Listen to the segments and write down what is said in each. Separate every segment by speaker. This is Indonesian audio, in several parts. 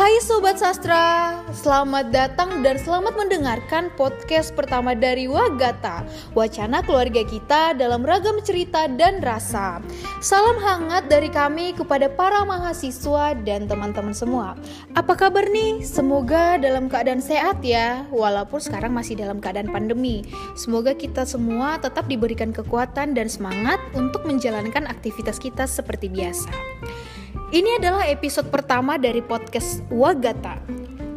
Speaker 1: Hai Sobat Sastra, selamat datang dan selamat mendengarkan podcast pertama dari Wagata Wacana keluarga kita dalam ragam cerita dan rasa. Salam hangat dari kami kepada para mahasiswa dan teman-teman semua. Apa kabar nih? Semoga dalam keadaan sehat ya Walaupun sekarang masih dalam keadaan pandemi. Semoga kita semua tetap diberikan kekuatan dan semangat untuk menjalankan aktivitas kita seperti biasa ini adalah episode pertama dari podcast Wagata.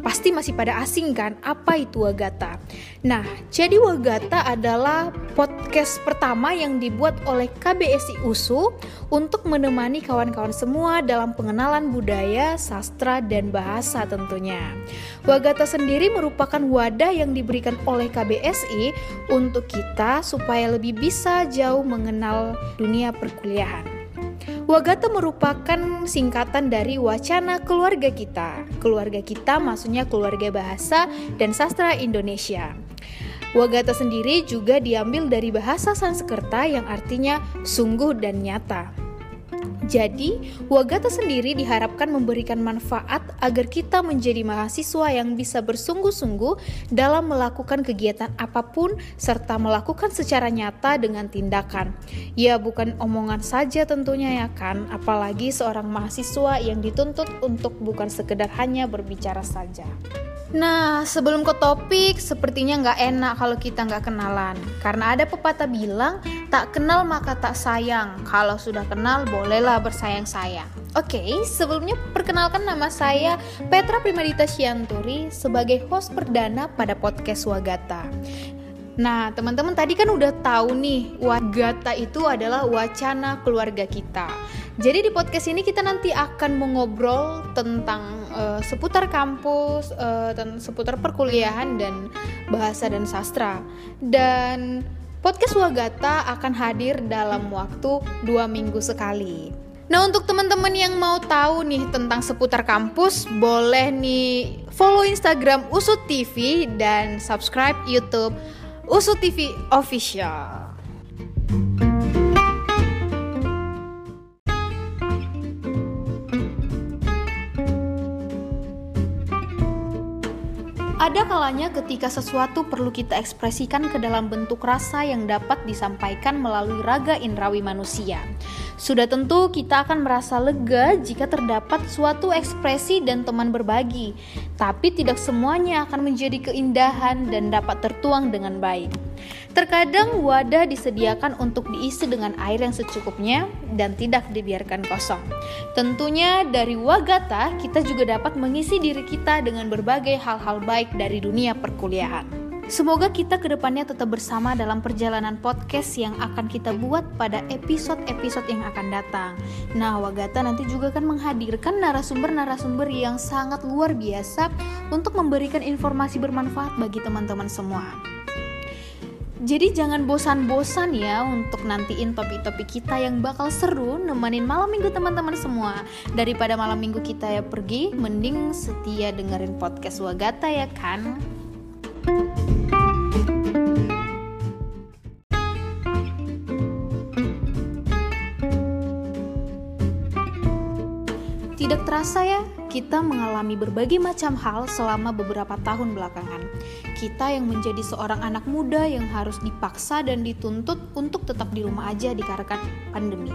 Speaker 1: Pasti masih pada asing kan apa itu Wagata? Nah, jadi Wagata adalah podcast pertama yang dibuat oleh KBSI USU untuk menemani kawan-kawan semua dalam pengenalan budaya, sastra, dan bahasa tentunya. Wagata sendiri merupakan wadah yang diberikan oleh KBSI untuk kita supaya lebih bisa jauh mengenal dunia perkuliahan. Wagata merupakan singkatan dari wacana keluarga kita. Keluarga kita maksudnya keluarga bahasa dan sastra Indonesia. Wagata sendiri juga diambil dari bahasa Sanskerta yang artinya sungguh dan nyata. Jadi, Wagata sendiri diharapkan memberikan manfaat agar kita menjadi mahasiswa yang bisa bersungguh-sungguh dalam melakukan kegiatan apa pun serta melakukan secara nyata dengan tindakan. Ya, bukan omongan saja tentunya ya kan, apalagi seorang mahasiswa yang dituntut untuk bukan sekedar hanya berbicara saja. Nah, sebelum ke topik, sepertinya nggak enak kalau kita nggak kenalan. Karena ada pepatah bilang, tak kenal maka tak sayang. Kalau sudah kenal, bolehlah bersayang-sayang. Oke, okay, sebelumnya perkenalkan nama saya Petra Primadita Sianturi sebagai host perdana pada podcast Wagata. Nah, teman-teman tadi kan udah tahu nih, Wagata itu adalah wacana keluarga kita. Jadi di podcast ini kita nanti akan mengobrol tentang uh, seputar kampus, uh, tentang seputar perkuliahan dan bahasa dan sastra. Dan podcast Wagata akan hadir dalam waktu dua minggu sekali. Nah untuk teman-teman yang mau tahu nih tentang seputar kampus, boleh nih follow Instagram Usut TV dan subscribe YouTube Usut TV Official. Ada kalanya ketika sesuatu perlu kita ekspresikan ke dalam bentuk rasa yang dapat disampaikan melalui raga indrawi manusia. Sudah tentu kita akan merasa lega jika terdapat suatu ekspresi dan teman berbagi, tapi tidak semuanya akan menjadi keindahan dan dapat tertuang dengan baik. Terkadang wadah disediakan untuk diisi dengan air yang secukupnya dan tidak dibiarkan kosong. Tentunya dari Wagata kita juga dapat mengisi diri kita dengan berbagai hal-hal baik dari dunia perkuliahan. Semoga kita ke depannya tetap bersama dalam perjalanan podcast yang akan kita buat pada episode-episode yang akan datang. Nah, Wagata nanti juga akan menghadirkan narasumber-narasumber yang sangat luar biasa untuk memberikan informasi bermanfaat bagi teman-teman semua. Jadi jangan bosan-bosan ya untuk nantiin topik-topik kita yang bakal seru nemenin malam minggu teman-teman semua. Daripada malam minggu kita ya pergi, mending setia dengerin podcast Wagata ya kan? Tidak terasa ya, kita mengalami berbagai macam hal selama beberapa tahun belakangan. Kita yang menjadi seorang anak muda yang harus dipaksa dan dituntut untuk tetap di rumah aja dikarenakan pandemi.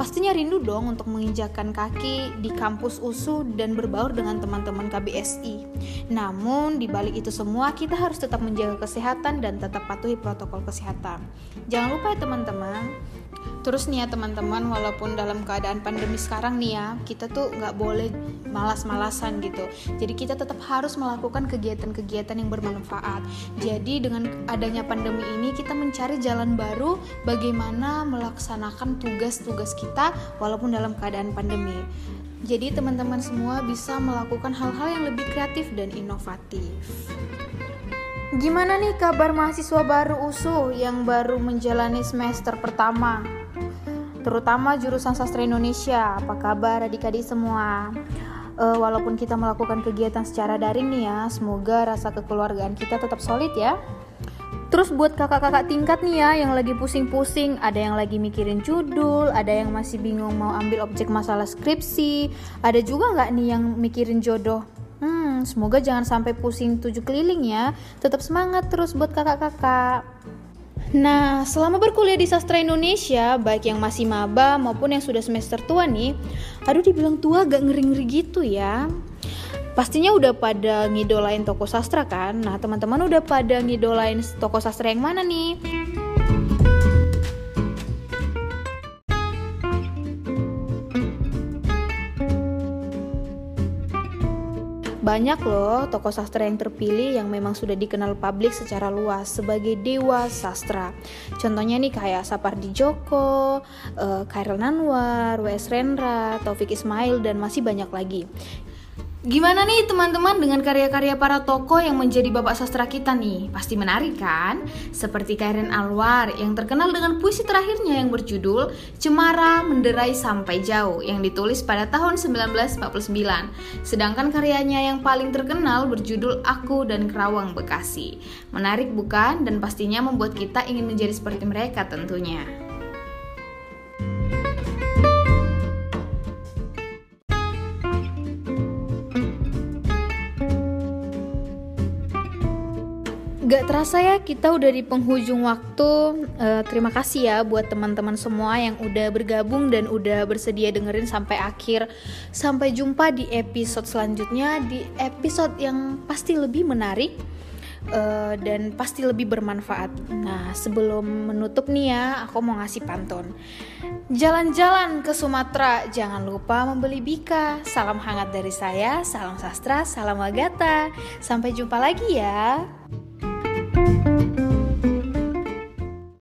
Speaker 1: Pastinya rindu dong untuk menginjakan kaki di kampus USU dan berbaur dengan teman-teman KBSI. Namun, di balik itu semua, kita harus tetap menjaga kesehatan dan tetap patuhi protokol kesehatan. Jangan lupa ya teman-teman, Terus nih ya teman-teman, walaupun dalam keadaan pandemi sekarang nih ya, kita tuh nggak boleh malas-malasan gitu. Jadi kita tetap harus melakukan kegiatan-kegiatan yang bermanfaat. Jadi dengan adanya pandemi ini kita mencari jalan baru bagaimana melaksanakan tugas-tugas kita walaupun dalam keadaan pandemi. Jadi teman-teman semua bisa melakukan hal-hal yang lebih kreatif dan inovatif. Gimana nih kabar mahasiswa baru USU yang baru menjalani semester pertama? Terutama jurusan sastra Indonesia. Apa kabar adik-adik semua? Uh, walaupun kita melakukan kegiatan secara daring nih ya, semoga rasa kekeluargaan kita tetap solid ya. Terus buat kakak-kakak tingkat nih ya yang lagi pusing-pusing, ada yang lagi mikirin judul, ada yang masih bingung mau ambil objek masalah skripsi, ada juga nggak nih yang mikirin jodoh Hmm, semoga jangan sampai pusing tujuh keliling ya. Tetap semangat terus buat kakak-kakak. Nah, selama berkuliah di sastra Indonesia, baik yang masih maba maupun yang sudah semester tua nih, aduh dibilang tua gak ngeri-ngeri gitu ya. Pastinya udah pada ngidolain toko sastra kan? Nah, teman-teman udah pada ngidolain toko sastra yang mana nih? Banyak loh tokoh sastra yang terpilih yang memang sudah dikenal publik secara luas sebagai dewa sastra. Contohnya nih kayak Sapardi Djoko, uh, Khairil Nanwar, W.S. Rendra, Taufik Ismail, dan masih banyak lagi. Gimana nih teman-teman dengan karya-karya para tokoh yang menjadi bapak sastra kita nih? Pasti menarik kan? Seperti Karen Alwar yang terkenal dengan puisi terakhirnya yang berjudul Cemara Menderai Sampai Jauh yang ditulis pada tahun 1949. Sedangkan karyanya yang paling terkenal berjudul Aku dan Kerawang Bekasi. Menarik bukan? Dan pastinya membuat kita ingin menjadi seperti mereka tentunya. Gak terasa ya kita udah di penghujung waktu. Uh, terima kasih ya buat teman-teman semua yang udah bergabung dan udah bersedia dengerin sampai akhir. Sampai jumpa di episode selanjutnya di episode yang pasti lebih menarik. Uh, dan pasti lebih bermanfaat. Nah, sebelum menutup nih ya, aku mau ngasih pantun. Jalan-jalan ke Sumatera, jangan lupa membeli bika. Salam hangat dari saya, salam sastra, salam Agatha. Sampai jumpa lagi ya.